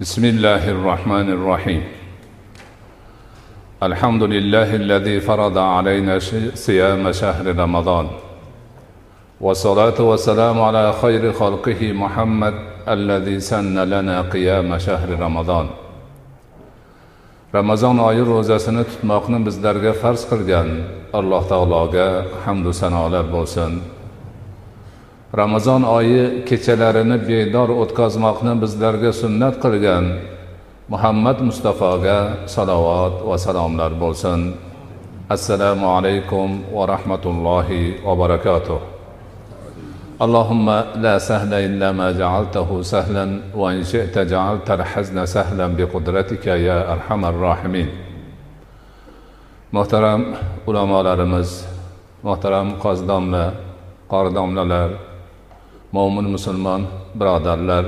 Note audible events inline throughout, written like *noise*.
بسم الله الرحمن الرحيم الحمد لله الذي فرض علينا صيام شهر رمضان والصلاة والسلام على خير خلقه محمد الذي سن لنا قيام شهر رمضان ramazon oyi ro'zasini tutmoqni bizlarga farz qilgan alloh taologa hamdu sanolar bo'lsin ramazon oyi kechalarini bedor o'tkazmoqni bizlarga sunnat qilgan muhammad mustafoga salovat va salomlar bo'lsin assalomu alaykum va rahmatullohi va barakatuh اللهم لا سهل إلا ما جعلته سهلا وإن شئت جعلت الحزن سهلا بقدرتك يا أرحم الراحمين محترم ulamolarimiz muhtaram qozi domla qori domlalar mo'min musulmon birodarlar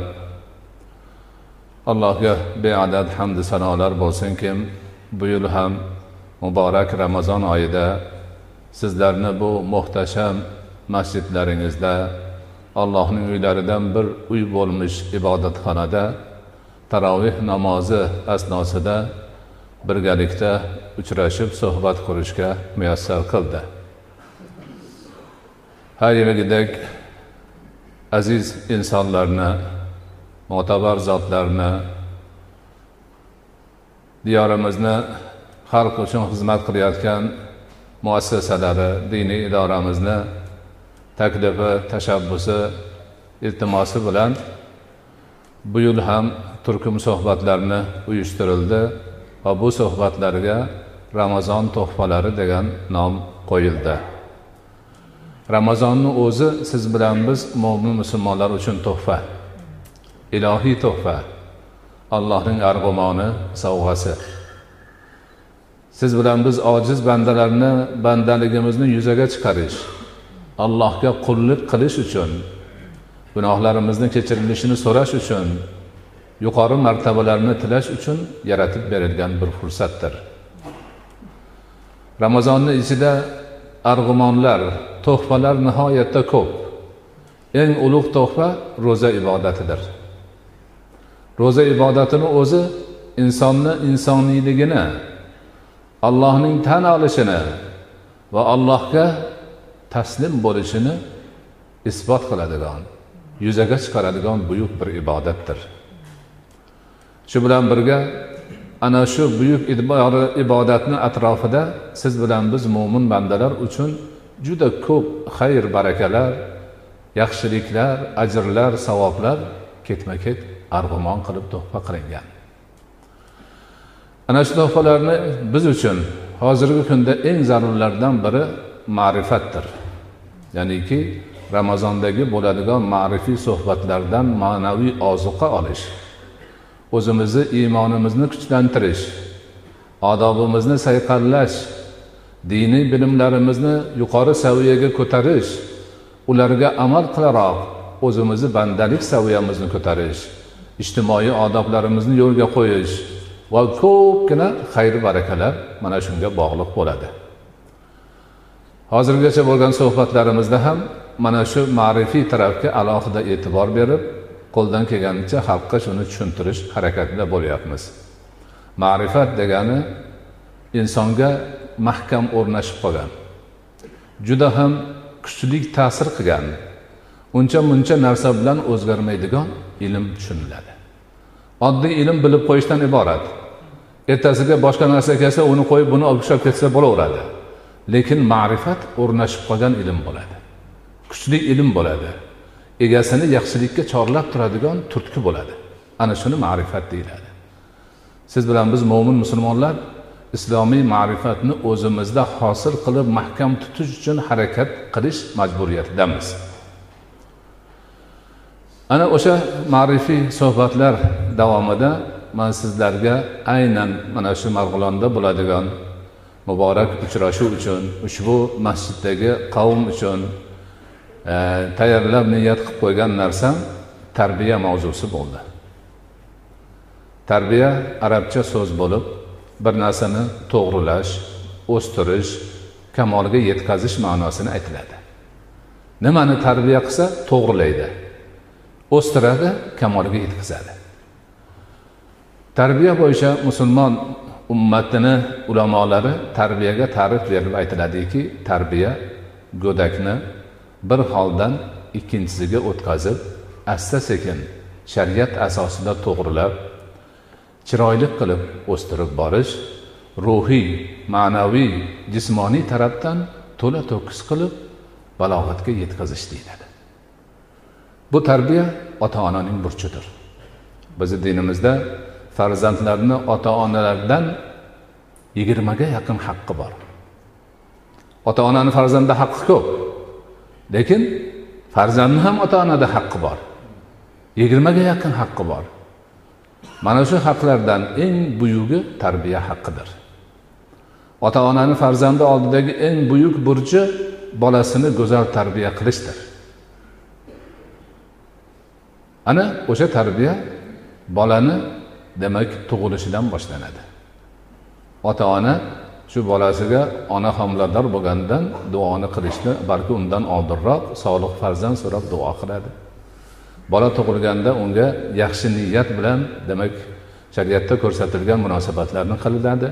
allohga beadad hamdu sanolar bo'lsinki bu yil ham muborak ramazon oyida sizlarni bu muhtasham masjidlaringizda allohning uylaridan bir uy bo'lmish ibodatxonada taroveh namozi asnosida birgalikda uchrashib suhbat qurishga muyassar qildi. Har yilgidek aziz insonlarni mo'tabar zotlarni diyorimizni xalq uchun xizmat qilayotgan muassasalari diniy idoramizni taklifi tashabbusi iltimosi bilan bu yil ham turkum suhbatlarni uyushtirildi va bu suhbatlarga ramazon tuhfalari degan nom qo'yildi. Ramazonni o'zi siz bilan biz mo'min musulmonlar uchun tuhfa ilohiy tuhfa allohning arg'umoni sovg'asi siz bilan biz ojiz bandalarni bandaligimizni yuzaga chiqarish allohga qullik qilish uchun gunohlarimizni kechirilishini so'rash uchun yuqori martabalarni tilash uchun yaratib berilgan bir fursatdir. Ramazonni ichida arg'umonlar tuhfalar nihoyatda ko'p. Eng ulug' tuhfa ro'za ibodatidir. Ro'za ibodatini o'zi insonni insoniyligini allohning tan olishini va allohga taslim bo'lishini isbot qiladigan yuzaga chiqaradigan buyuk bir ibodatdir. Shu bilan birga ana shu buyuk ibodatni atrofida siz bilan biz mo'min bandalar uchun juda ko'p xayr barakalar yaxshiliklar ajrlar savoblar ketma ket arg'umon qilib tuhfa qilingan. Ana shu tuhfalarni biz uchun hozirgi kunda eng zarurlardan biri ma'rifatdir. Ya'niki ramazondagi bo'ladigan ma'rifiy suhbatlardan ma'naviy ozuqa olish. O'zimizni iymonimizni kuchlantirish odobimizni sayqallash diniy bilimlarimizni yuqori saviyaga ko'tarish ularga amal qilaroq o'zimizni bandalik saviyamizni ko'tarish ijtimoiy odoblarimizni yo'lga qo'yish va ko'pgina xayr barakalar mana shunga bog'liq bo'ladi. Hozirgacha bo'lgan suhbatlarimizda ham mana shu ma'rifiy tarafga alohida e'tibor berib qo'ldan kelganicha xalqqa shuni tushuntirish harakatida bo'lyapmiz. Ma'rifat degani insonga mahkam o'rnashib qolgan juda ham kuchli ta'sir qilgan uncha muncha narsa bilan o'zgarmaydigan ilm tushuniladi. Oddiy ilm bilib qo'yishdan iborat. Ertasiga boshqa narsa kelsa uni qo'yib buni olib ketsa bo'laveradi. Lekin ma'rifat o'rnashib qolgan ilm bo'ladi. Kuchli ilm bo'ladi. Egasini yaxshilikka chorlab turadigan turtki bo'ladi. Ana shuni ma'rifat deyiladi. Siz bilan biz mo'min musulmonlar islomiy ma'rifatni o'zimizda hosil qilib mahkam tutish uchun harakat qilish majburiyatidamiz. Ana o'sha ma'rifiy suhbatlar davomida man sizlarga aynan mana shu marg'ilonda bo'ladigan muborak uchrashuv uchun ushbu masjiddagi qavm uchun e, tayyorlab niyat qilib qo'ygan narsam tarbiya mavzusi bo'ldi. Tarbiya arabcha so'z bo'lib bir narsani to'g'rilash o'stirish kamolga yetkazish ma'nosini aytiladi. Nimani tarbiya qilsa to'g'rilaydi. O'stiradi kamolga yetkazadi. Tarbiya bo'yicha musulmon ummatini ulamolari tarbiyaga ta'rif berib aytiladiki tarbiya go'dakni bir holdan ikkinchisiga o'tkazib asta sekin shariat asosida to'g'rilab chiroyli qilib o'stirib borish ruhiy ma'naviy jismoniy tarafdan to'la to'kis qilib balog'atga yetkazish deyiladi. Bu tarbiya ota onaning burchidir. Bizni dinimizda farzandlarni ota onalardan yigirmaga yaqin haqqi bor. Ota onani farzandda haqqi ko'p lekin farzandni ham ota onada haqqi bor. Yigirmaga yaqin haqqi bor. Mana shu haqlardan eng buyugi tarbiya haqqidir. Ota onani farzandi oldidagi eng buyuk burchi bolasini go'zal tarbiya qilishdir. Ana o'sha tarbiya bolani demak tug'ilishidan boshlanadi. Ota ona shu bolasiga ona homilador bo'lganidan duoni qilishni balki undan oldinroq solih farzand so'rab duo qiladi. Bola tug'ilganda unga yaxshi niyat bilan demak shariatda ko'rsatilgan munosabatlarni qilinadi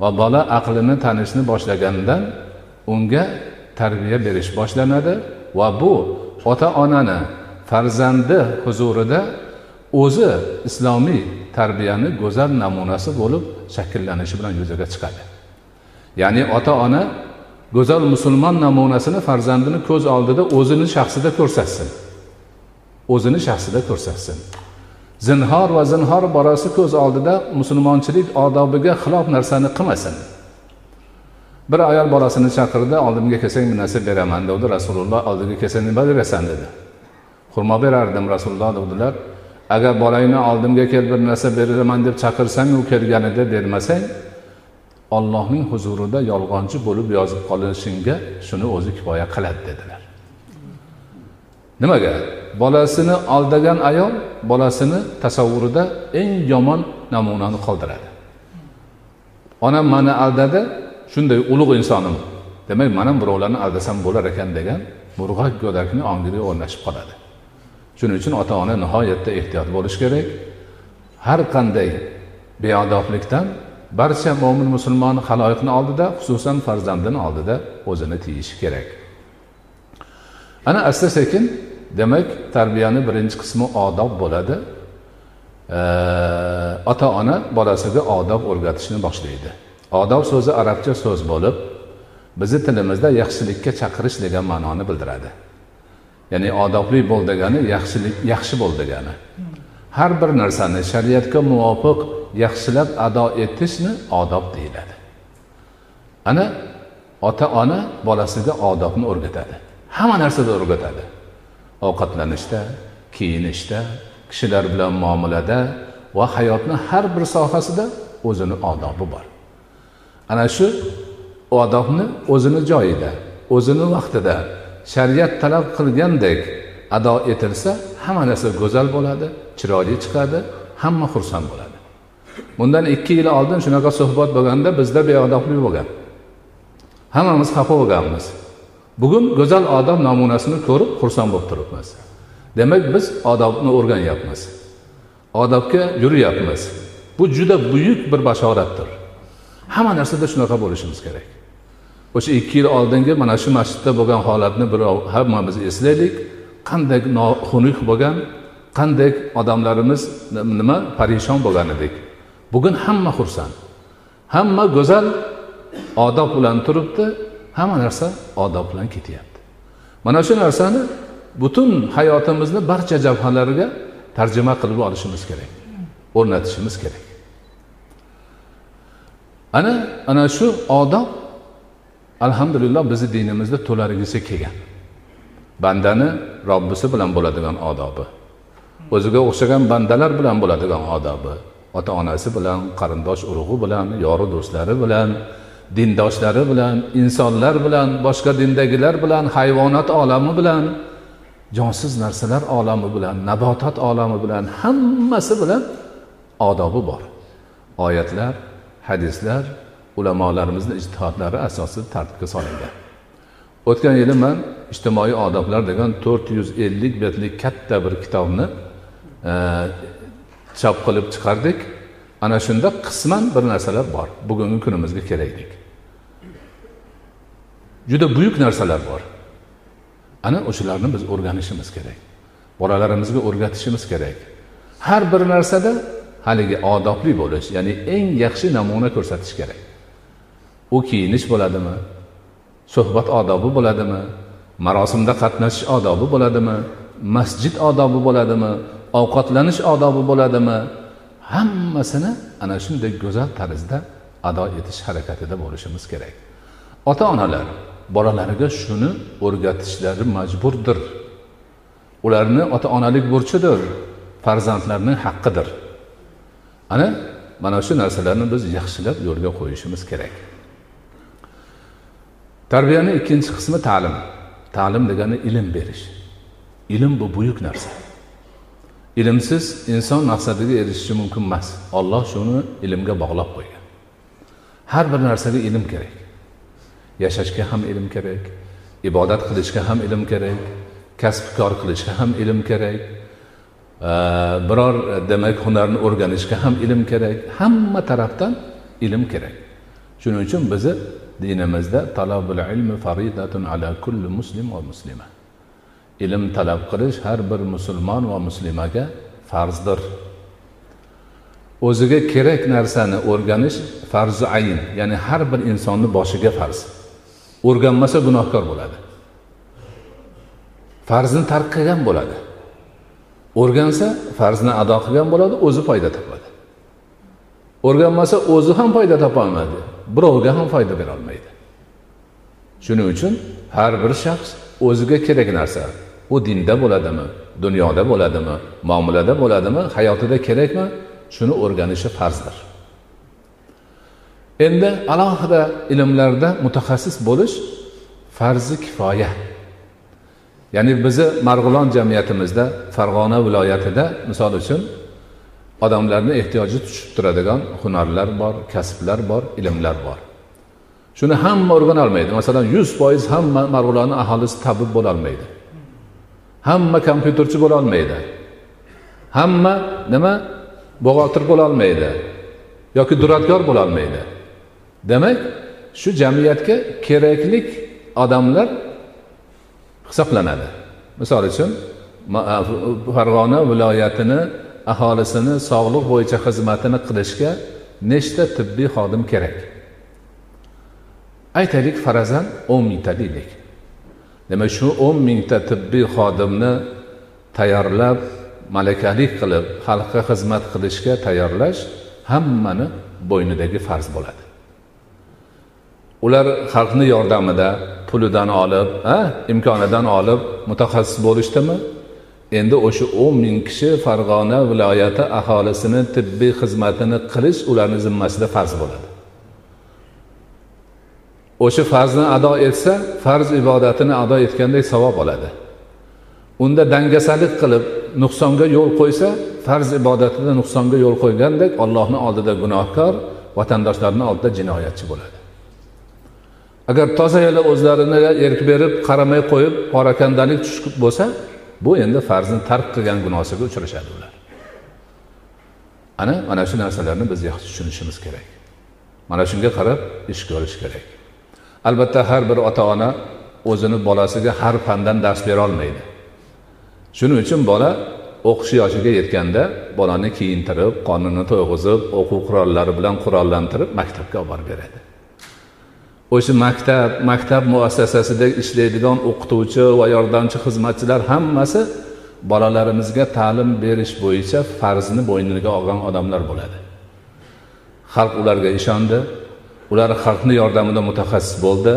va bola aqlini tanishni boshlagandan unga tarbiya berish boshlanadi va bu ota onani farzandi huzurida o'zi islomiy tarbiyani go'zal namunasi bo'lib shakllanishi bilan yuzaga chiqadi. Ya'ni ota ona go'zal musulmon namunasini farzandini ko'z oldida o'zini shaxsida ko'rsatsin. O'zini shaxsida ko'rsatsin. Zinhor va zinhor borasi ko'z oldida musulmonchilik odobiga xilof narsani qilmasin. Bir ayol bolasini chaqirdi oldimga kelsang bir narsa beraman dedi. Rasululloh oldiga kelsang nima berasan dedi. Xurmo berardim rasululloh dedilar. Agar bolangni oldimga kel bir narsa beraman deb chaqirsang u kelganida bermasang ollohning huzurida yolg'onchi bo'lib yozib qolishingga shuni o'zi kifoya qiladi dedilar. Nimaga? Bolasini aldagan ayol bolasini tasavvurida eng yomon namunani qoldiradi. Onam mani aldadi shunday ulug' insonim demak man ham birovlarni aldasam bo'lar ekan degan murg'ak go'dakni ongiga o'rnashib qoladi. Shuning uchun ota ona nihoyatda ehtiyot bo'lishi kerak. Har qanday beodoblikdan barcha mo'min musulmon haloyiqni oldida xususan farzandini oldida o'zini tiyishi kerak. Ana asta sekin demak tarbiyani birinchi qismi odob bo'ladi. Ota ona bolasiga odob o'rgatishni boshlaydi. Odob so'zi arabcha so'z bo'lib bizni tilimizda yaxshilikka chaqirish degan ma'noni bildiradi. Ya'ni odobli bo'l degani yaxshilik yaxshi bo'l degani. Har bir narsani shariatga muvofiq yaxshilab ado etishni odob deyiladi. Ana ota ona bolasiga odobni o'rgatadi. Hamma narsada o'rgatadi. Ovqatlanishda kiyinishda kishilar bilan muomalada va hayotni har bir sohasida o'zini odobi bor. Ana shu odobni o'zini joyida o'zini vaqtida shariat talab qilgandek ado etilsa hamma narsa go'zal bo'ladi chiroyli chiqadi hamma xursand bo'ladi. Bundan ikki yil oldin shunaqa suhbat bo'lganda bizda beodoblik bo'lgan. Hammamiz xafa bo'lganmiz. Bugun go'zal odob namunasini ko'rib xursand bo'lib turibmiz. Demak biz odobni o'rganyapmiz. Odobga yuryapmiz. Bu juda buyuk bir bashoratdir. Hamma narsada shunaqa bo'lishimiz kerak. O'sha ikki yil oldingi mana shu masjidda bo'lgan holatni birov hammamiz eslaylik qanday xunuk bo'lgan qanday odamlarimiz nima parishon bo'lgan edik. Bugun hamma xursand hamma go'zal odob bilan turibdi hamma narsa odob bilan ketyapti. Mana shu narsani butun hayotimizni barcha jabhalariga tarjima qilib olishimiz kerak o'rnatishimiz kerak. Ana ana shu odob alhamdulillah bizni dinimizda to'larigisi kelgan. Bandani robbisi bilan bo'ladigan odobi. O'ziga o'xshagan bandalar bilan bo'ladigan odobi. Ota onasi bilan qarindosh urug'i bilan yori do'stlari bilan dindoshlari bilan insonlar bilan boshqa dindagilar bilan hayvonot olami bilan jonsiz narsalar olami bilan nabotot olami bilan hammasi bilan odobi bor. Oyatlar hadislar ulamolarimizni ijtihodlari asosida tartibga solingan. O'tgan yili man ijtimoiy odoblar degan to'rt yuz ellik betlik katta bir kitobni e, chop qilib chiqardik. Ana shunda qisman bir narsalar bor. Bugungi kunimizga keraklik. Juda buyuk narsalar bor. Ana o'shalarni biz o'rganishimiz kerak. Bolalarimizga o'rgatishimiz kerak. Har bir narsada haligi odobli bo'lish ya'ni eng yaxshi namuna ko'rsatish kerak. U kiyinish bo'ladimi? Suhbat odobi bo'ladimi? Marosimda qatnashish odobi bo'ladimi? Masjid odobi bo'ladimi? Ovqatlanish odobi bo'ladimi? Hammasini ana shunday go'zal tarzda ado etish harakatida bo'lishimiz kerak. Ota onalar bolalariga shuni o'rgatishlari majburdir. Ularni ota onalik burchidir farzandlarning haqqidir. Ana mana shu narsalarni biz yaxshilab yo'lga qo'yishimiz kerak. Tarbiyani ikkinchi qismi ta'lim. Ta'lim degani ilm berish. Ilm bu buyuk narsa. Ilmsiz inson maqsadiga erishishi mumkin emas. Olloh shuni ilmga bog'lab qo'ygan. Har bir narsaga ilm kerak. Yashashga ham ilm kerak ibodat qilishga ham ilm kerak kasbkor qilishga ham ilm kerak e, biror demak hunarni o'rganishga ham ilm kerak. Hamma tarafdan ilm kerak. Shuning uchun bizni dinimizda talabul ilmi faridatun ala kulli muslim va muslima. Ilm talab qilish har bir musulmon va muslimaga farzdir. O'ziga kerak narsani o'rganish farzi ayn ya'ni har bir insonni boshiga farz. O'rganmasa gunohkor bo'ladi. Farzni tark qilgan bo'ladi. O'rgansa farzni ado qilgan bo'ladi o'zi foyda topadi. O'rganmasa o'zi ham foyda topolmaydi birovga ham foyda berolmaydi shuning uchun har bir shaxs o'ziga kerak narsa. U dinda bo'ladimi dunyoda bo'ladimi muomalada bo'ladimi hayotida kerakmi? Shuni o'rganishi farzdir. Endi alohida ilmlarda mutaxassis bo'lish farzi kifoya. Ya'ni bizni marg'ilon jamiyatimizda farg'ona viloyatida misol uchun odamlarni ehtiyoji tushib turadigan hunarlar bor kasblar bor ilmlar bor. Shuni hamma o'rganolmaydi masalan yuz foiz hamma marg'ilonni aholisi tabib bo'lolmaydi hamma kompyuterchi bo'lolmaydi hamma nima? Buxgalter bo'lolmaydi yoki duradgor bo'lolmaydi demak shu jamiyatga keraklik odamlar hisoblanadi. Misol uchun farg'ona viloyatini aholisini sog'liq bo'yicha xizmatini qilishga nechta tibbiy xodim kerak? Aytaylik farazan o'n mingta deylik. Demak shu o'n mingta tibbiy xodimni tayyorlab malakalik qilib xalqqa xizmat qilishga tayyorlash hammani bo'ynidagi farz bo'ladi. Ular xalqni yordamida pulidan olib a imkonidan olib mutaxassis bo'lishdimi? Endi o'sha o'n ming kishi farg'ona viloyati aholisini tibbiy xizmatini qilish ularni zimmasida farz bo'ladi. O'sha farzni ado etsa farz ibodatini ado etgandek savob oladi. Unda dangasalik qilib nuqsonga yo'l qo'ysa farz ibodatida nuqsonga yo'l qo'ygandek ollohni oldida gunohkor vatandoshlarni oldida jinoyatchi bo'ladi. Agar toza yana o'zlarini erk berib qaramay qo'yib porakandalik tushib bo'lsa bu endi farzni tark qilgan gunohsiga uchrashadi ular. Ana mana shu narsalarni biz yaxshi tushunishimiz kerak. Mana shunga qarab ish ko'rish kerak. Albatta har bir ota ona o'zini bolasiga har fandan dars berolmaydi shuning uchun bola o'qish yoshiga yetganda bolani kiyintirib qonini to'yg'izib o'quv qurollari bilan qurollantirib maktabga olib borib beradi. O'sha maktab maktab muassasasida ishlaydigan o'qituvchi va yordamchi xizmatchilar hammasi bolalarimizga ta'lim berish bo'yicha farzni bo'yniga olgan odamlar bo'ladi. Xalq ularga ishondi. Ular xalqni yordamida mutaxassis bo'ldi.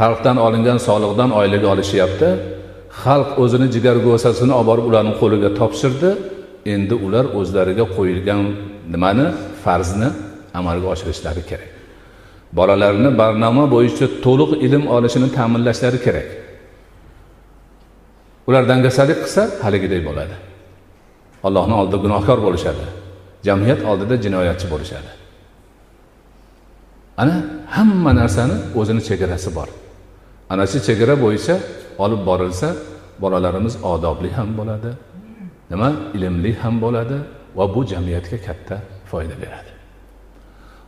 Xalqdan olingan soliqdan oylik olishyapti. Xalq o'zini jigar go'sasini olib borib ularni qo'liga topshirdi. Endi ular o'zlariga qo'yilgan nimani farzni amalga oshirishlari kerak. Bolalarni barnoma bo'yicha to'liq ilm olishini ta'minlashlari kerak. Ular dangasalik qilsa haligiday bo'ladi. Allohni oldida gunohkor bo'lishadi. Jamiyat oldida jinoyatchi bo'lishadi. Ana hamma narsani o'zini chegarasi bor. Ana shu chegara bo'yicha olib borilsa bolalarimiz odobli ham bo'ladi nima ilmli ham bo'ladi va bu jamiyatga katta foyda beradi.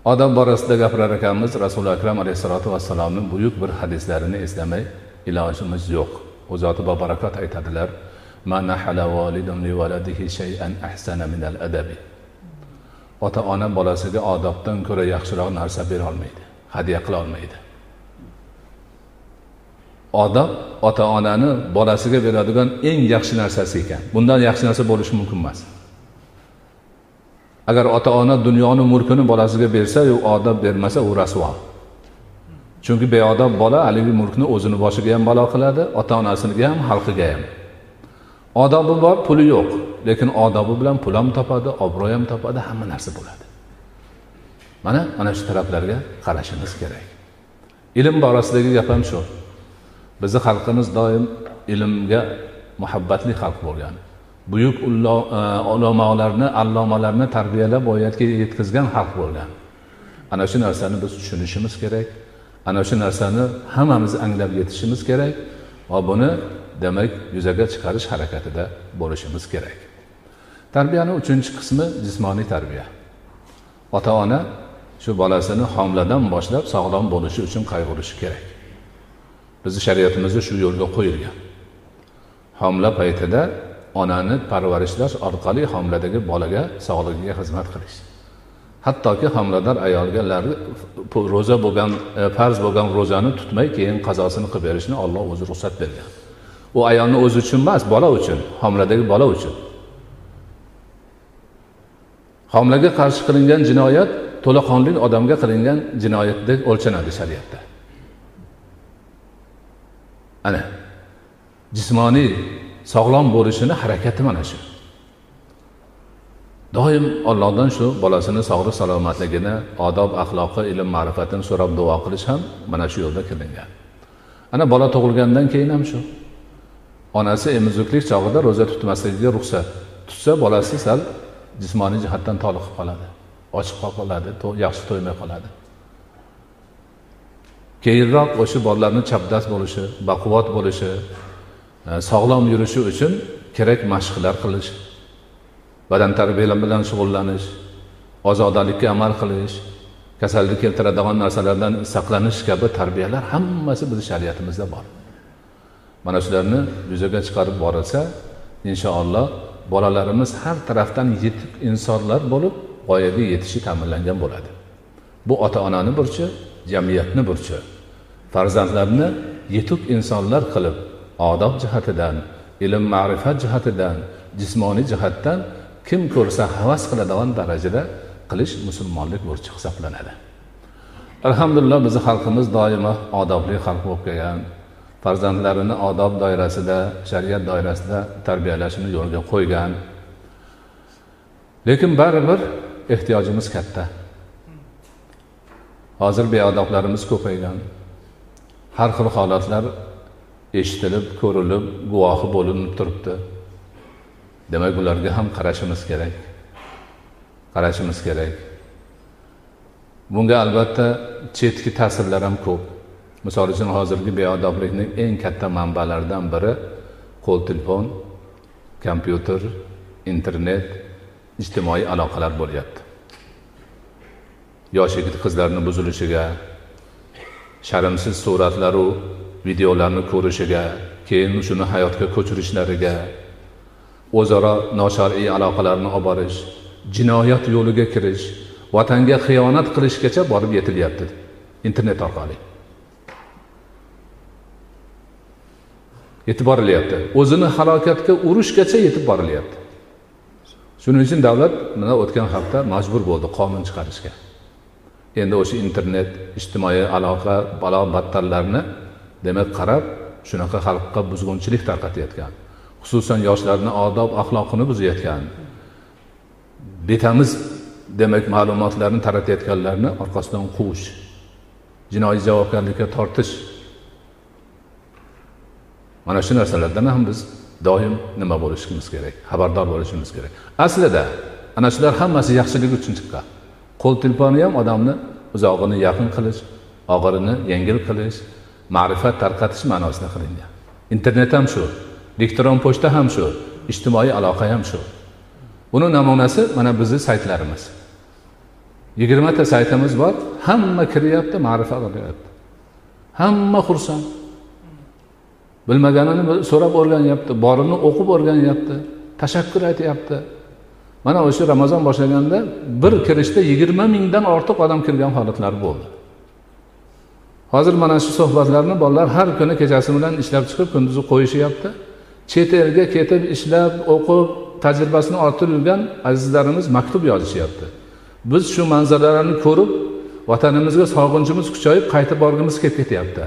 Odob borasida gapirar ekanmiz rasuli akram alayhissalotu vassalomni buyuk bir hadislarini eslamay ilojimiz yo'q. U zoti babarakot aytadilar ota ona bolasiga odobdan ko'ra yaxshiroq narsa berolmaydi hadya qilolmaydi odob ota onani bolasiga beradigan eng yaxshi narsasi ekan. Bundan yaxshi narsa bo'lishi mumkin emas. Agar ota ona dunyoni mulkini bolasiga bersa u odob bermasa u rasvo. Chunki beodob bola haligi mulkni o'zini boshiga ham balo qiladi ota onasiga ham xalqiga ham. Odobi bor puli yo'q. Lekin odobi bilan pul ham topadi obro' ham topadi hamma narsa bo'ladi. Mana mana shu taraflarga qarashimiz kerak. Ilm borasidagi gap ham shu. Bizni xalqimiz doim ilmga muhabbatli xalq bo'lgan. Buyuk ulamolarni e, allomalarni tarbiyalab voyatga yetkazgan xalq bo'lgan. Ana shu narsani biz tushunishimiz kerak. Ana shu narsani hammamiz anglab yetishimiz kerak va buni demak yuzaga chiqarish harakatida bo'lishimiz kerak. Tarbiyani uchinchi qismi jismoniy tarbiya. Ota ona shu bolasini homiladan boshlab sog'lom bo'lishi uchun qayg'urishi kerak. Bizni shariatimizda shu yo'lga qo'yilgan. Homila paytida onani parvarishlash orqali homiladagi bolaga sog'ligiga xizmat qilish. Hattoki homilador ayolga ro'za bo'lgan e, farz bo'lgan ro'zani tutmay keyin qazosini qilib berishni olloh o'zi ruxsat bergan. U ayolni o'zi uchun emas bola uchun homiladagi bola uchun. Homilaga qarshi qilingan jinoyat to'laqonli odamga qilingan jinoyatdek o'lchanadi shariatda. Ana jismoniy sog'lom bo'lishini harakati mana shu. Doim ollohdan shu bolasini sog'lik salomatligini odob axloqi ilm ma'rifatini so'rab duo qilish ham mana shu yo'lda qilingan. Ana bola tug'ilgandan keyin ham shu. Onasi emizuklik chog'ida ro'za tutmasligiga ruxsat tutsa bolasi sal jismoniy jihatdan toliqib qoladi. Ochiq qoladi yaxshi to'ymay qoladi. Keyinroq o'sha bolalarni chapdast bo'lishi baquvvat bo'lishi sog'lom yurishi uchun kerak mashqlar qilish badan tarbiyalari bilan shug'ullanish ozodalikka amal qilish kasallik keltiradigan narsalardan saqlanish kabi tarbiyalar hammasi bizni shariatimizda bor. Mana shularni yuzaga chiqarib borilsa inshaalloh bolalarimiz har tarafdan yetuk insonlar bo'lib voyaga yetishi ta'minlangan bo'ladi. Bu ota onani burchi jamiyatni burchi farzandlarni yetuk insonlar qilib odob jihatidan ilm ma'rifat jihatidan jismoniy jihatdan kim ko'rsa havas qiladigan darajada qilish musulmonlik burchi hisoblanadi. Alhamdulillah bizni xalqimiz doimo odobli xalq bo'lib kelgan. Farzandlarini odob doirasida shariat doirasida tarbiyalashni yo'lga qo'ygan. Lekin baribir ehtiyojimiz katta. Hozir beodoblarimiz ko'paygan. Har xil holatlar eshitilib ko'rilib guvohi bo'linib turibdi. Demak ularga ham qarashimiz kerak. Qarashimiz kerak. Bunga albatta chetki ta'sirlar ham ko'p. Misol uchun hozirgi beodoblikning eng katta manbalaridan biri qo'l telefon kompyuter internet ijtimoiy aloqalar bo'lyapti. Yosh yigit qizlarni buzilishiga sharmsiz suratlaru videolarni ko'rishiga keyin shuni hayotga ko'chirishlariga o'zaro noshar'iy aloqalarni olib borish jinoyat yo'liga kirish vatanga xiyonat qilishgacha borib yetilyapti internet orqali. Yetib borilyapti. O'zini halokatga urishgacha yetib borilyapti. Shuning uchun davlat mana o'tgan hafta majbur bo'ldi qonun chiqarishga. Endi o'sha internet ijtimoiy aloqa balo battarlarni demak qarab shunaqa xalqqa buzg'unchilik tarqatayotgan xususan yoshlarni odob axloqini buzayotgan betamiz demak ma'lumotlarni taratayotganlarni orqasidan quvish jinoiy javobgarlikka tortish. Mana shu narsalardan ham biz doim nima bo'lishimiz kerak xabardor bo'lishimiz kerak. Aslida ana shular hammasi yaxshilik uchun chiqqan. Qo'l telefoni ham odamni uzog'ini yaqin qilish og'irini yengil qilish ma'rifat tarqatish ma'nosida qilingan. Internet ham shu elektron pochta ham shu ijtimoiy aloqa ham shu. Buni namunasi mana bizni saytlarimiz. Yigirmata saytimiz bor hamma kiryapti ma'rifat olyapti. Hamma xursand. Bilmaganini so'rab o'rganyapti borini o'qib o'rganyapti tashakkur aytyapti. Mana o'sha ramazon boshlaganda bir kirishda yigirma mingdan ortiq odam kirgan holatlar bo'ldi. Hozir mana shu suhbatlarni bolalar har kuni kechasi bilan ishlab chiqib kunduzi qo'yishyapti. Chet elga ketib ishlab o'qib tajribasini orttirib yurgan azizlarimiz maktub yozishyapti. Biz shu manzaralarni ko'rib vatanimizga sog'inchimiz kuchayib qaytib borgimiz kelib ketyapti.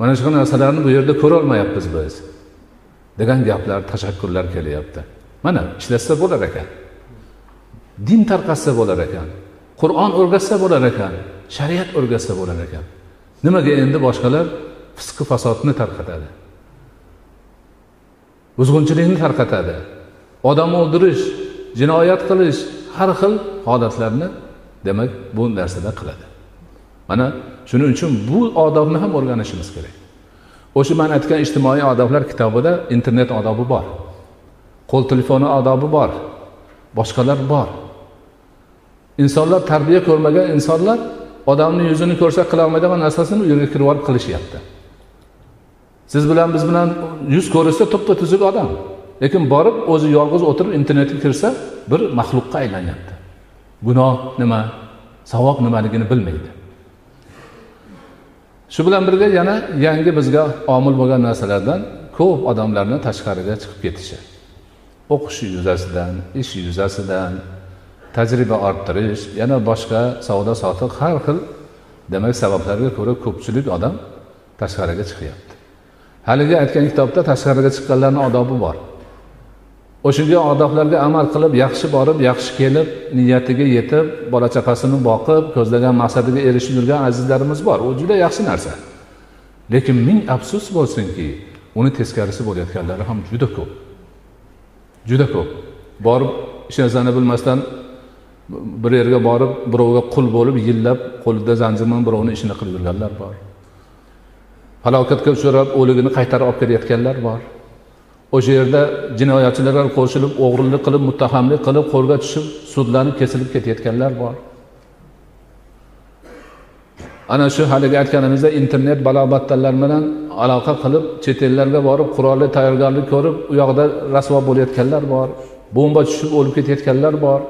Mana shu narsalarni bu yerda ko'rolmayapmiz biz. Degan gaplar tashakkurlar kelyapti. Mana ishlatsa bo'lar ekan. Din tarqatsa bo'lar ekan. Qur'on o'rgatsa bo'lar ekan. Shariat o'rgatsa bo'lar ekan. Nimaga endi boshqalar fisqi fasodni tarqatadi? Buzg'unchilikni tarqatadi. Odam o'ldirish jinoyat qilish har xil holatlarni demak bu narsada qiladi. Mana shuning uchun bu odobni ham o'rganishimiz kerak. O'sha man aytgan ijtimoiy odoblar kitobida internet odobi bor qo'l telefoni odobi bor boshqalar bor. Insonlar tarbiya ko'rmagan insonlar odamni yuzini ko'rsa qilolmaydigan narsasini u yerga kirib olib qilishyapti. Siz bilan biz bilan yuz ko'rishsa to'ppa tuzuk odam. Lekin borib o'zi yolg'iz o'tirib internetga kirsa bir maxluqqa aylanyapti. Gunoh nima savob nimaligini bilmaydi. Shu bilan birga yana yangi bizga omil bo'lgan narsalardan ko'p odamlarni tashqariga chiqib ketishi. O'qish yuzasidan ish yuzasidan tajriba orttirish yana boshqa savdo sotiq har xil demak sabablarga ko'ra ko'pchilik odam tashqariga chiqyapti. Haligi aytgan kitobda tashqariga chiqqanlarni odobi bor. O'shanga odoblarga amal qilib yaxshi borib yaxshi kelib niyatiga yetib bola chaqasini boqib ko'zlagan maqsadiga erishib yurgan azizlarimiz bor. U juda yaxshi narsa. Lekin ming afsus bo'lsinki uni teskarisi bo'layotganlari ham juda ko'p. Juda ko'p. Borib hech narsani bilmasdan bir yerga borib birovga qul bo'lib yillab qo'lida zanjir bilan birovni ishini qilib yurganlar bor. Falokatga uchrab o'ligini qaytarib olib kelayotganlar bor. O'sha yerda jinoyatchilarga qo'shilib o'g'rilik qilib muttahamlik qilib qo'lga tushib sudlanib kesilib ketayotganlar bor. Ana shu haligi aytganimizda internet balobattallar bilan aloqa qilib chet ellarga borib qurolli tayyorgarlik ko'rib u yoqda rasvo bo'layotganlar bor. Bomba tushib o'lib ketayotganlar bor.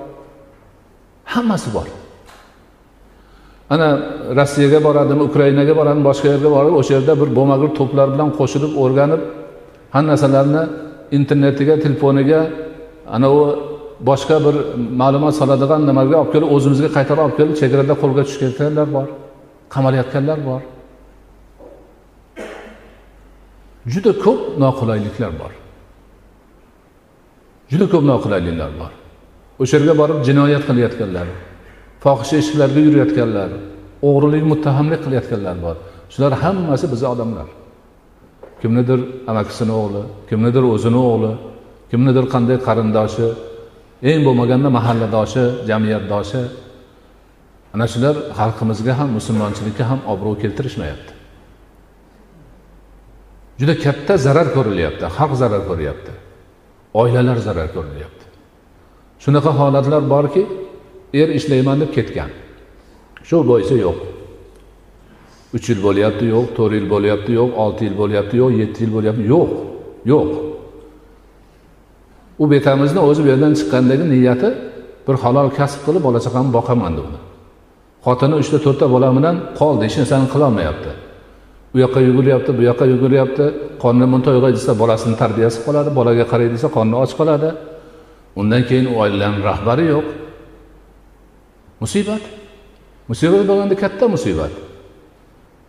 Hammasi bor. Ana rossiyaga boradimi ukrainaga boradimi boshqa yerga borib o'sha yerda bir bo'lmag'ur to'plar bilan qo'shilib o'rganib hamma narsalarni internetiga telefoniga anavi boshqa bir ma'lumot soladigan nimaga olib kelib o'zimizga qaytarib olib kelib chegarada qo'lga tushayotganlar bor qamalayotganlar bor. Juda ko'p noqulayliklar bor. Juda ko'p noqulayliklar bor. O'sha yerga borib jinoyat qilayotganlar fohisha eshiklarga yurayotganlar o'g'rilik muttahamlik qilayotganlar bor. Shular hammasi bizni odamlar. Kimnidir amakisini o'g'li kimnidir o'zini o'g'li kimnidir qanday qarindoshi eng bo'lmaganda mahalladoshi jamiyatdoshi. Ana shular xalqimizga ham musulmonchilikka ham obro' keltirishmayapti. Juda katta zarar ko'rilyapti xalq zarar ko'ryapti oilalar zarar ko'rilyapti. Shunaqa holatlar borki er ishlayman deb ketgan. Shu bo'yicha yo'q. Uch yil bo'lyapti yo'q. To'rt yil bo'lyapti yo'q. Olti yil bo'lyapti yo'q. Yetti yil bo'lyapti yo'q. Yo'q. U betamizni o'zi bu yerdan chiqqandagi niyati bir halol kasb qilib bola chaqamni boqaman degdi xotini uchta to'rtta bola bilan qoldi hech narsani qilolmayapti. U yoqqa yuguryapti bu yoqqa yuguryapti. Qorni to'yg'ay desa bolasini tarbiyasi qoladi bolaga qaray desa qorni och qoladi. Undan keyin u oilani rahbari yo'q. Musibat. Musibat bo'lganda katta musibat.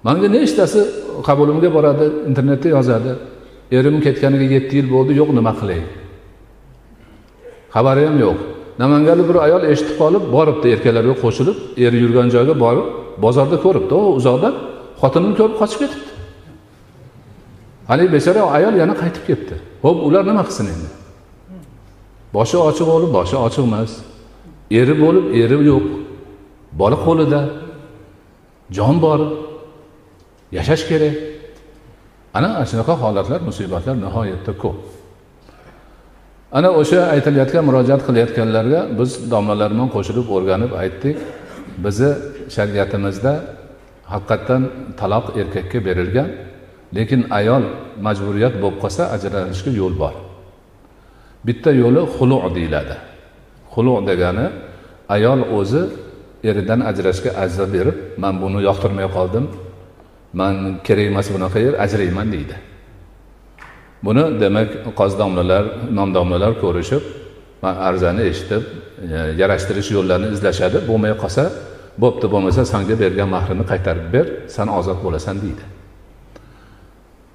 Manga nechtasi qabulimga boradi internetda yozadi. Erim ketganiga yetti yil bo'ldi yo'q nima qilay? Xabari ham yo'q. Namanganlik bir ayol eshitib qolib boribdi erkaklarga qo'shilib eri yurgan joyga borib bozorda ko'ribdi. U uzoqdan xotinini ko'rib qochib ketibdi. Haligi bechora ayol yana qaytib ketdi. Ho'p ular nima qilsin endi? Boshi ochiq bo'lib boshi ochiq emas. Eri bo'lib eri yo'q. Bola qo'lida. Jon bor. Yashash kerak. Ana shunaqa holatlar musibatlar nihoyatda ko'p. Ana o'sha aytilayotgan murojaat qilayotganlarga biz domlalar bilan qo'shilib o'rganib aytdik. Bizni shariatimizda haqiqatdan taloq erkakka berilgan lekin ayol majburiyat bo'lib qolsa ajralishga yo'l bor. Bitta yo'li xulu deyiladi. Xulu degani ayol o'zi eridan ajrashga ajra berib man buni yoqtirmay qoldim. Man kerak emas bunaqa yer ajrayman deydi. Buni demak qozi domlalar imom domlalar ko'rishib arzani eshitib e, yarashtirish yo'llarini izlashadi. Bo'lmay qolsa bo'pti bo'lmasa sanga bergan mahrini qaytarib ber san ozod bo'lasan deydi.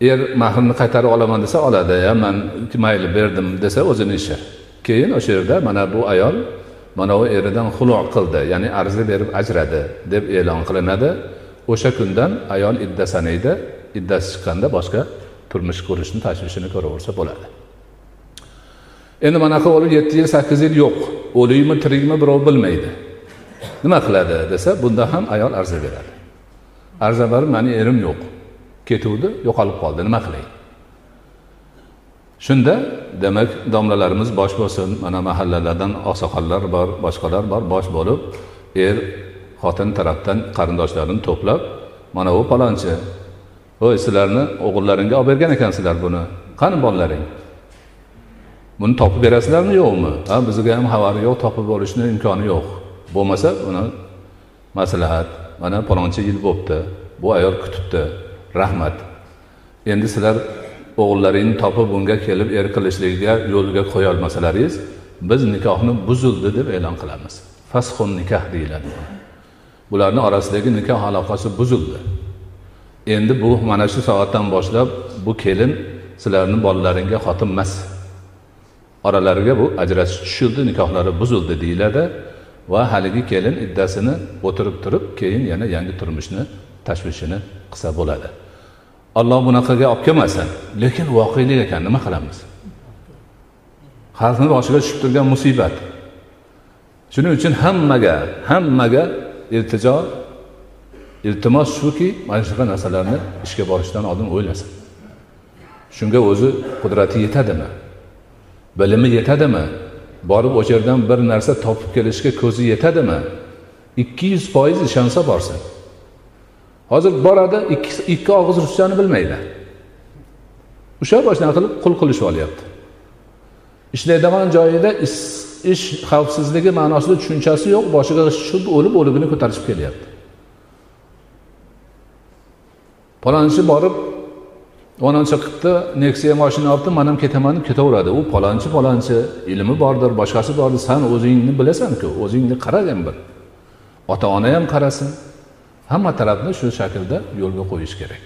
Er mahrimni qaytarib olaman desa oladi ya man mayli berdim desa o'zini ishi. Keyin o'sha yerda mana bu ayol mana bu eridan xulo qildi ya'ni arzi berib ajradi deb e'lon qilinadi. O'sha kundan ayol idda sanaydi iddasi chiqqanda boshqa turmush qurishni tashvishini ko'raversa bo'ladi. Endi manaqa bo'lib yetti yil sakkiz yil yo'q. O'likmi tirikmi birov bilmaydi. Nima qiladi desa bunda ham ayol arza beradi. Arza berib mani erim yo'q. Ketuvdi yo'qolib qoldi. Nima qilay? Shunda demak domlalarimiz bosh bo'lsin. Mana mahallalardan oqsoqollar bor boshqalar bor bosh bo'lib er xotin tarafdan qarindoshlarini to'plab mana bu palonchi voy sizlarni o'g'illaringga olib bergan ekansizlar buni. Qani bolalaring buni topib berasizlarmi yo'qmi? Ha bizga ham xabari yo'q topib olishni imkoni yo'q. Bo'lmasa buni maslahat. Mana palonchi yil bo'libdi bu ayol kutibdi. Rahmat. Endi sizlar o'g'illaringni topib unga kelib er qilishlikka yo'lga qo'ya olmasalaringiz biz nikohni buzildi deb e'lon qilamiz. Fashun nikoh deyiladi. Bularni orasidagi nikoh aloqasi buzildi. Endi bu mana shu soatdan boshlab bu kelin sizlarni bolalaringga xotin emas. Oralariga bu ajratish tushildi nikohlari buzildi deyiladi va haligi kelin iddasini o'tirib turib keyin yana yangi turmushni tashvishini qilsa bo'ladi. Olloh bunaqaga olib kelmasin lekin voqelik ekan nima qilamiz? Xalqni boshiga tushib turgan musibat. Shuning uchun hammaga hammaga iltijo iltimos shuki mana shunaqa narsalarni ishga borishdan oldin o'ylasin. Shunga o'zi qudrati yetadimi? Bilimi yetadimi? Borib o'sha yerdan bir narsa topib kelishga ko'zi yetadimi? Ikki yuz foiz ishonsa borsin. Hozir boradi ikki ikki og'iz ruschani bilmaydi. O'sha boshdan qilib qul qilishib olyapti. Ishlaydigan joyida ish xavfsizligi ma'nosida tushunchasi yo'q boshiga tushib o'lib o'ligini ko'tarishib kelyapti. Palonchi borib falonchi qilibdi nexia moshina olibdi man ham ketaman deb ketaveradi. U palonchi palonchi ilmi bordir boshqasi bordir san o'zingni bilasanku o'zingni qaragin bir. Ota ona ham qarasin. Hamma talabni shu shaklda yo'lga qo'yish kerak.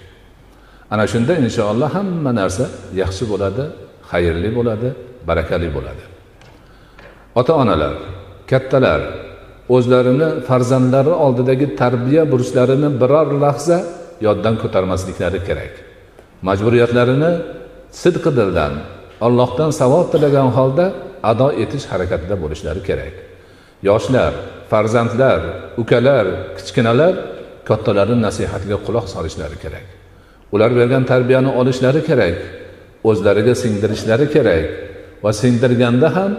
Ana shunda inshaalloh hamma narsa yaxshi bo'ladi xayrli bo'ladi barakali bo'ladi. Ota onalar kattalar o'zlarini farzandlari oldidagi tarbiya burchlarini biror lahza yoddan ko'tarmasliklari kerak. Majburiyatlarini sidqi dildan allohdan savob tilagan holda ado etish harakatida bo'lishlari kerak. Yoshlar farzandlar ukalar kichkinalar kattalarni nasihatiga quloq solishlari kerak. Ular bergan tarbiyani olishlari kerak o'zlariga singdirishlari kerak va singdirganda ham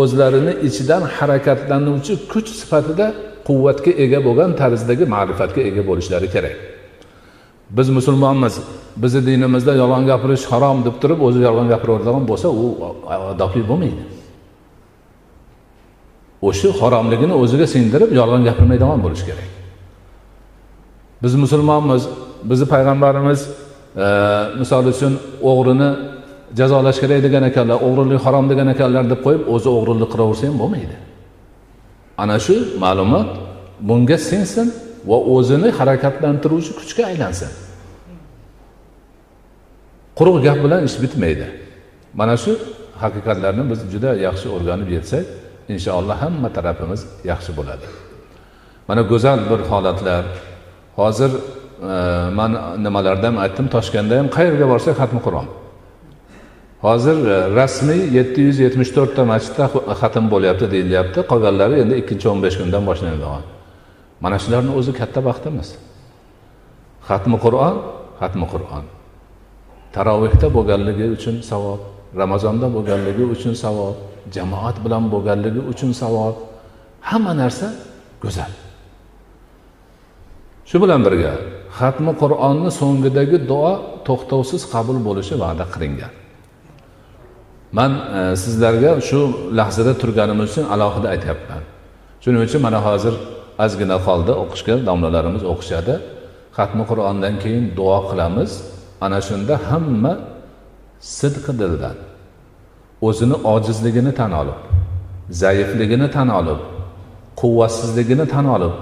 o'zlarini ichidan harakatlanuvchi kuch sifatida quvvatga ega bo'lgan tarzdagi ma'rifatga ega bo'lishlari kerak. Biz musulmonmiz bizni dinimizda yolg'on gapirish harom deb turib o'zi yolg'on gapiraveradigan bo'lsa u odobli bo'lmaydi. O'sha haromligini o'ziga singdirib yolg'on gapirmaydigan bo'lishi kerak. Biz musulmonmiz. Bizni payg'ambarimiz e, misol uchun o'g'rini jazolash kerak degan ekanlar o'g'rilik harom degan ekanlar deb qo'yib o'zi o'g'rilik qilaversa ham bo'lmaydi. Ana shu ma'lumot bunga sensin va o'zini harakatlantiruvchi kuchga aylansin. Quruq gap bilan ish bitmaydi. Mana shu haqiqatlarni biz juda yaxshi o'rganib yetsak inshaalloh hamma tarafimiz yaxshi bo'ladi. Mana go'zal bir holatlar hozir e, man nimalarda ham aytdim? Toshkentda ham qayerga borsak xatmi qur'on hozir e, rasmiy yetti yuz yetmish to'rtta masjidda xatm bo'lyapti deyilyapti. Qolganlari endi ikkinchi o'n besh kundan boshlanadigan mana shularni o'zi katta baxtimiz. Xatmi qur'on xatmi qur'on tarovehda bo'lganligi uchun savob ramazonda bo'lganligi uchun savob jamoat bilan bo'lganligi uchun savob. Hamma narsa go'zal. Shu bilan birga xatmi qur'onni so'ngidagi duo to'xtovsiz qabul bo'lishi va'da qilingan. Man e, sizlarga shu lahzada turganimiz uchun alohida aytyapman. Shuning uchun mana hozir ozgina qoldi o'qishga domlalarimiz o'qishadi xatmi qur'ondan keyin duo qilamiz. Ana shunda hamma sidqi dildan o'zini ojizligini tan olib zaifligini tan olib quvvatsizligini tan olib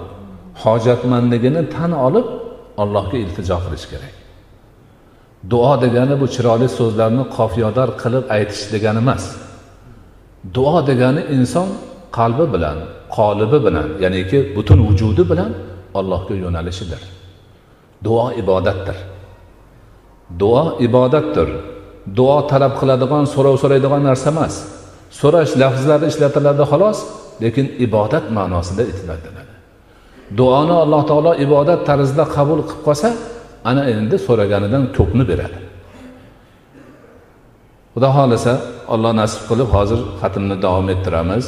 hojatmandligini tan olib allohga iltijo qilish kerak. Duo degani bu chiroyli so'zlarni qofiyodor qilib aytish degani emas. Duo degani inson qalbi bilan qolibi bilan ya'niki butun vujudi bilan allohga yo'nalishidir. Duo ibodatdir. Duo ibodatdir. Duo talab qiladigan so'rov so'raydigan narsa emas. So'rash lafzlari ishlatiladi xolos lekin ibodat ma'nosida aytiladi duoni alloh taolo ibodat tarzida qabul qilib qolsa ana endi so'raganidan ko'pni beradi. Xudo xohlasa olloh nasib qilib hozir xatmni davom ettiramiz.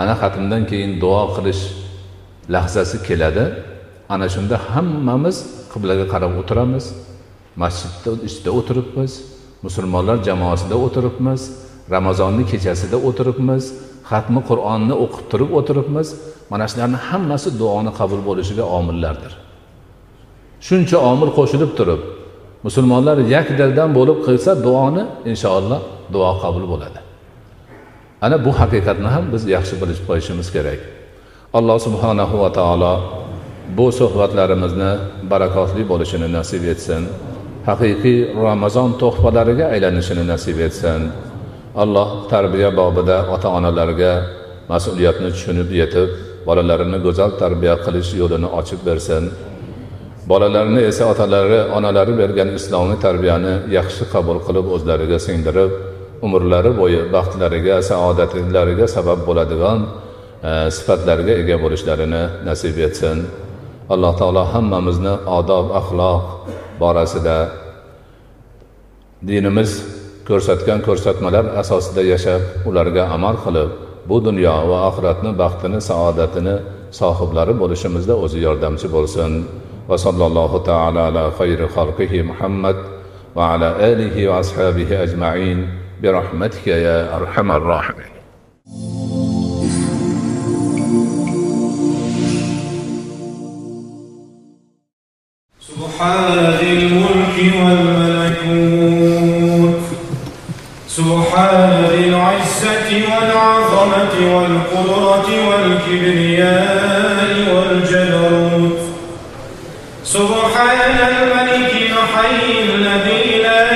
Ana xatmdan keyin duo qilish lahzasi keladi. Ana shunda hammamiz qiblaga qarab o'tiramiz. Masjidda ichida o'tiribmiz musulmonlar jamoasida o'tiribmiz ramazonni kechasida o'tiribmiz xatmi qur'onni o'qib turib o'tiribmiz. Mana shularni hammasi duoni qabul bo'lishiga omillardir. Shuncha omil qo'shilib turib musulmonlar yak dildan bo'lib qilsa duoni inshaalloh duo qabul bo'ladi. Ana bu haqiqatni ham biz yaxshi bilib qo'yishimiz kerak. Alloh subhanahu va taolo bu suhbatlarimizni barakotli bo'lishini nasib etsin. Haqiqiy ramazon tuhfalariga aylanishini nasib etsin. Alloh tarbiya bobida ota onalarga mas'uliyatni tushunib yetib bolalarini go'zal tarbiya qilish yo'lini ochib bersin. Bolalarni esa otalari onalari bergan islomiy tarbiyani yaxshi qabul qilib o'zlariga singdirib umrlari bo'yi baxtlariga saodatlariga sabab bo'ladigan e, sifatlarga ega bo'lishlarini nasib etsin. Alloh taolo hammamizni odob axloq borasida dinimiz ko'rsatgan ko'rsatmalar asosida yashab ularga amal qilib bu dunyo va oxiratni baxtini saodatini sohiblari bo'lishimizda o'zi yordamchi bo'lsin va sallallohu taala ala xayri xalqihi muhammad va ala alihi va ashabihi ajmain برحمتك يا أرحم الراحمين سبحان ذي الملك والملكوت سبحان ذي العزة والعظمة والقدرة والكبرياء والجبروت سبحان الملك الحي الذي لا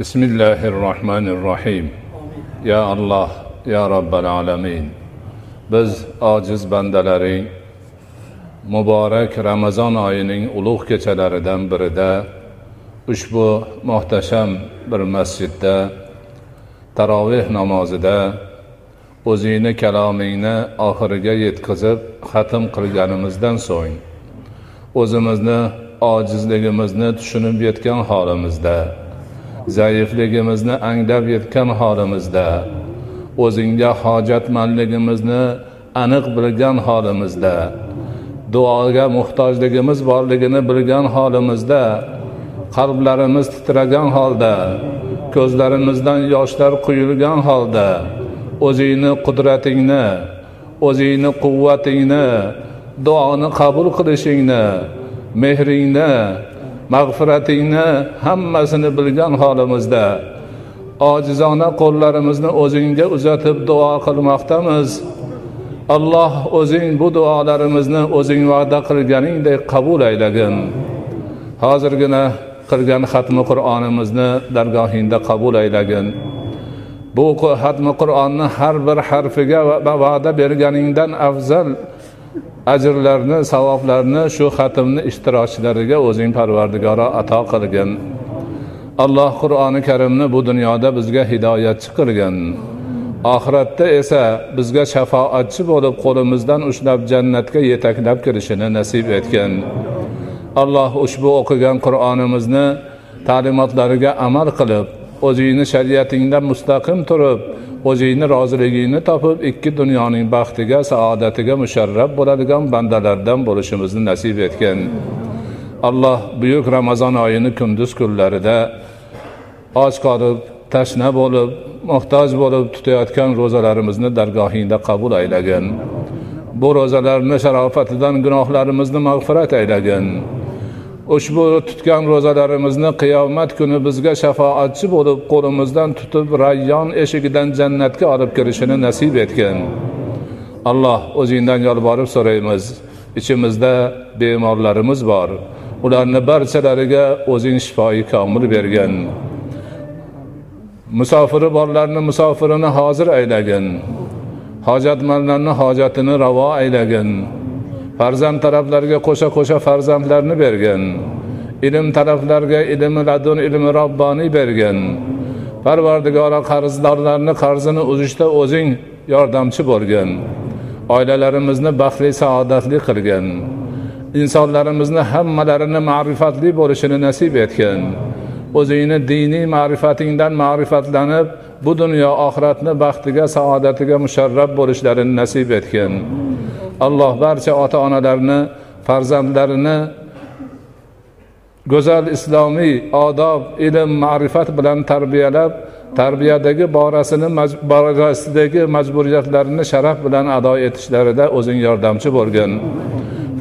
بسم الله الرحمن الرحيم يا الله يا رب العالمين biz ojiz bandalaring muborak ramazon oyining ulug' kechalaridan birida ushbu muhtasham bir masjidda taroveh namozida o'zingni kalomingni oxiriga yetkazib xatm qilganimizdan so'ng o'zimizni ojizligimizni tushunib yetgan holimizda zaifligimizni anglab yetgan holimizda o'zingga hojatmandligimizni aniq bilgan holimizda duoga muhtojligimiz borligini bilgan holimizda qalblarimiz titragan holda ko'zlarimizdan yoshlar quyilgan holda o'zingni qudratingni o'zingni quvvatingni duoni qabul qilishingni mehringni mag'firatingni hammasini bilgan holimizda. Ojizona qo'llarimizni o'zingga uzatib duo qilmoqdamiz. Alloh o'zing bu duolarimizni o'zing va'da qilganingdek qabul aylagin. Hozirgina qilgan xatmi qur'onimizni dargohingda qabul aylagin. Bu xatmi qur'onni har bir harfiga va'da berganingdan afzal ajrlarni savoblarni shu xatmni ishtirokchilariga o'zing parvardigoro ato qilgin. Alloh qur'oni karimni bu dunyoda bizga hidoyatchi qilgin. Oxiratda esa bizga shafoatchi bo'lib qo'limizdan ushlab jannatga yetaklab kirishini nasib etgin. Alloh ushbu o'qigan qur'onimizni ta'limotlariga amal qilib o'zingni shariatingda mustaqim turib o'zingni roziligingni topib ikki dunyoning baxtiga saodatiga musharraf bo'ladigan bandalardan bo'lishimizni nasib etgin. Alloh buyuk ramazon oyini kunduz kunlarida och qolib tashna bo'lib muhtoj bo'lib tutayotgan ro'zalarimizni dargohingda qabul aylagin. Bu ro'zalarni sharofatidan gunohlarimizni mag'firat aylagin. Ushbu tutgan ro'zalarimizni qiyomat kuni bizga shafoatchi bo'lib qo'limizdan tutib rayyon eshigidan jannatga olib kirishini nasib etgin alloh o'zingdan yolborib so'raymiz. Ichimizda bemorlarimiz bor. Ularni barchalariga o'zing shifoi komil bergin. Musofiri borlarni musofirini hozir aylagin. Hojatmandlarni hojatini ravo aylagin. Farzand taraflarga qo'sha qo'sha farzandlarni bergin. Ilm taraflarga ilmi ladun ilmi robboniy bergin. Parvardigora qarzdorlarni qarzini uzishda o'zing yordamchi bo'lgin. Oilalarimizni baxtli saodatli qilgin. Insonlarimizni hammalarini ma'rifatli bo'lishini nasib etgin. O'zingni diniy ma'rifatingdan ma'rifatlanib bu dunyo oxiratni baxtiga saodatiga musharraf bo'lishlarini nasib etgin. Alloh barcha ota onalarni farzandlarini go'zal islomiy odob ilm ma'rifat bilan tarbiyalab tarbiyadagi borasini borasidagi majburiyatlarini sharaf bilan ado etishlarida o'zing yordamchi bo'lgin.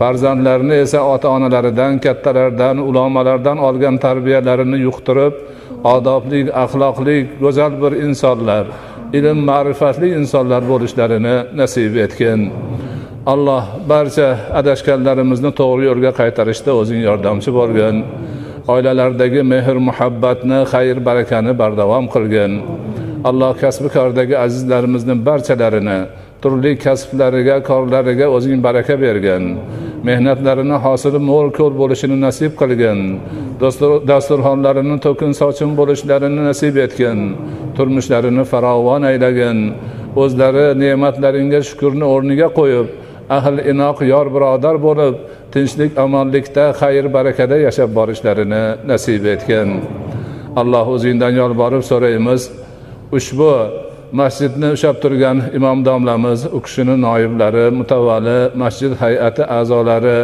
Farzandlarini esa ota onalaridan kattalardan ulamolardan olgan tarbiyalarini yuqtirib odobli axloqli go'zal bir insonlar ilm ma'rifatli insonlar bo'lishlarini nasib etgin. Alloh barcha adashganlarimizni to'g'ri yo'lga qaytarishda o'zing yordamchi bo'lgin. Oilalardagi mehr muhabbatni xayr barakani bardavom qilgin. Alloh kasbi kordagi azizlarimizni barchalarini turli kasblariga korlariga o'zing baraka bergin. Mehnatlarini hosili mo'l ko'l bo'lishini nasib qilgin. Dasturxonlarini to'kin sochin bo'lishlarini nasib etgin. Turmushlarini farovon aylagin. O'zlari ne'matlaringga shukurni o'rniga qo'yib ahl inoq yor birodar bo'lib tinchlik omonlikda xayr barakada yashab borishlarini nasib etgin alloh o'zingdan yolborib so'raymiz. Ushbu masjidni ushlab turgan imom domlamiz u kishini noiblari mutavalli masjid hay'ati a'zolari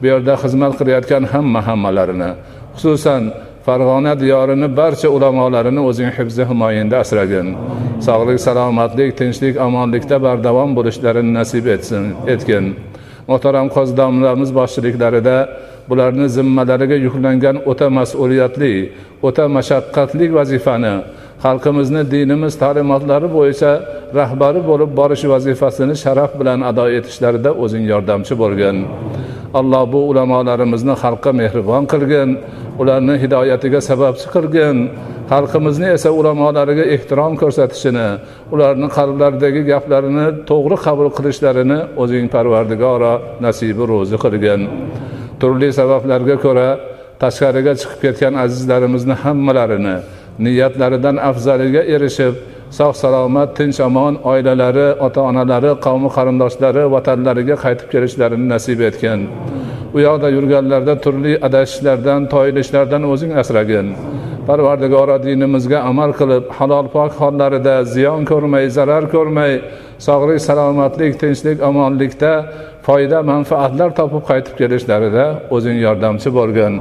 bu yerda xizmat qilayotgan hamma hammalarini xususan farg'ona diyorini barcha ulamolarini o'zing hifzi himoyangda asragin sog'lik salomatlik tinchlik omonlikda bardavom bo'lishlarini nasib etsin etgin muhtaram qo'zdomlarimiz boshchiliklarida bularni zimmalariga yuklangan o'ta mas'uliyatli o'ta mashaqqatli vazifani xalqimizni dinimiz ta'limotlari bo'yicha rahbari bo'lib borish vazifasini sharaf bilan ado etishlarida o'zing yordamchi bo'lgin alloh bu ulamolarimizni xalqqa mehribon qilgin ularni hidoyatiga sababchi qilgin xalqimizni esa ulamolariga ehtirom ko'rsatishini ularni qalblaridagi gaplarini to'g'ri qabul qilishlarini o'zing parvardigoro nasibi ro'zi qilgin. Turli sabablarga ko'ra tashqariga chiqib ketgan azizlarimizni hammalarini niyatlaridan afzaliga erishib sog' salomat tinch omon oilalari ota onalari qavmi qarindoshlari vatanlariga qaytib kelishlarini nasib etgin. U yoqda yurganlarda turli adashishlardan toyilishlardan o'zing asragin. Parvardigoro dinimizga amal qilib halol pok hollarida ziyon ko'rmay zarar ko'rmay sog'lik salomatlik tinchlik omonlikda foyda manfaatlar topib qaytib kelishlarida o'zing yordamchi bo'lgin.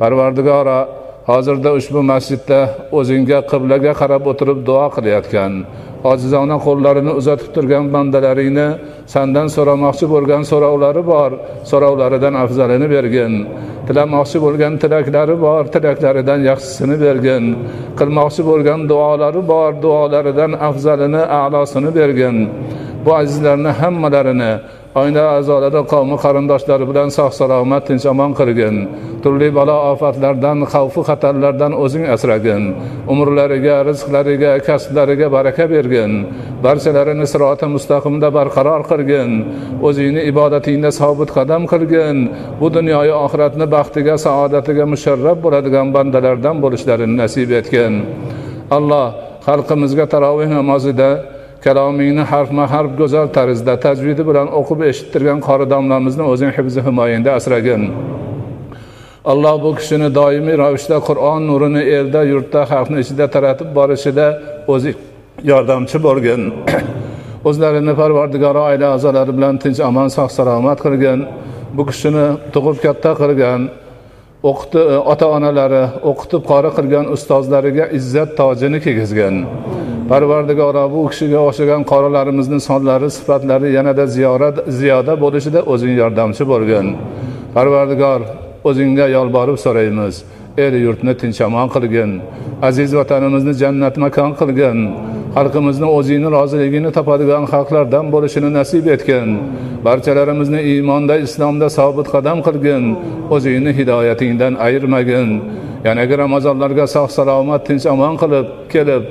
Parvardigoro hozirda ushbu masjidda o'zingga qiblaga qarab o'tirib duo qilayotgan ojizona qo'llarini uzatib turgan bandalaringni sandan so'ramoqchi bo'lgan so'rovlari bor so'rovlaridan afzalini bergin. Tilamoqchi bo'lgan tilaklari bor tilaklaridan yaxshisini bergin. Qilmoqchi bo'lgan duolari bor duolaridan afzalini a'losini bergin. Bu azizlarni hammalarini oila a'zolari qavmi qarindoshlari bilan sog' salomat tinch omon qilgin. Turli balo ofatlardan xavfu xatarlardan o'zing asragin. Umrlariga rizqlariga kasblariga baraka bergin. Barchalarini siroti mustaqimda barqaror qilgin. O'zingni ibodatingda sobit qadam qilgin. Bu dunyoyu oxiratni baxtiga saodatiga musharraf bo'ladigan bandalardan bo'lishlarini nasib etgin. Alloh xalqimizga taroveh namozida kalomingni harfma harf go'zal tarzda tajvidi bilan o'qib eshittirgan qori domlamizni o'zing hibzi himoyangda asragin. Alloh bu kishini doimiy ravishda qur'on nurini elda yurtda xalqni ichida taratib borishida o'zi yordamchi bo'lgin. *coughs* O'zlarini parvardigori oila a'zolari bilan tinch omon sog' salomat qilgin. Bu kishini tug'ib katta qilgan. O'qiti e, ota onalari o'qitib qori qilgan ustozlariga izzat tojini kiygizgin parvardigoro bu kishiga o'xshagan qorilarimizni sonlari sifatlari yanada ziyorat ziyoda bo'lishida o'zing yordamchi bo'lgin. Parvardigor o'zingga yolborib so'raymiz. El yurtni tinch omon qilgin. Aziz vatanimizni jannat makon qilgin. Xalqimizni o'zingni roziligini topadigan xalqlardan bo'lishini nasib etgin. Barchalarimizni iymonda islomda sobit qadam qilgin. O'zingni hidoyatingdan ayirmagin. Yanagi ramazonlarga sog' salomat tinch omon qilib kelib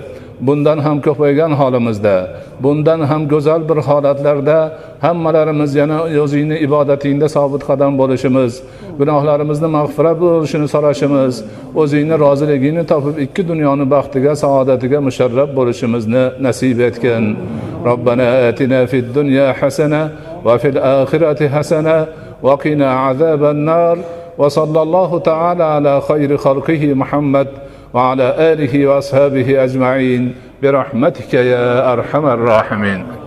bundan ham ko'paygan holimizda bundan ham go'zal bir holatlarda hammalarimiz yana o'zingni ibodatingda sobit qadam bo'lishimiz gunohlarimizni mag'firat bo'lishini so'rashimiz o'zingni roziligingni topib ikki dunyoni baxtiga saodatiga musharraf bo'lishimizni nasib etgin robbana atina fid dunya hasana va fil oxirati hasana وقنا عذاب النار وصلى الله تعالى على خير خلقه محمد وعلى آله وأصحابه أجمعين برحمتك يا أرحم الراحمين.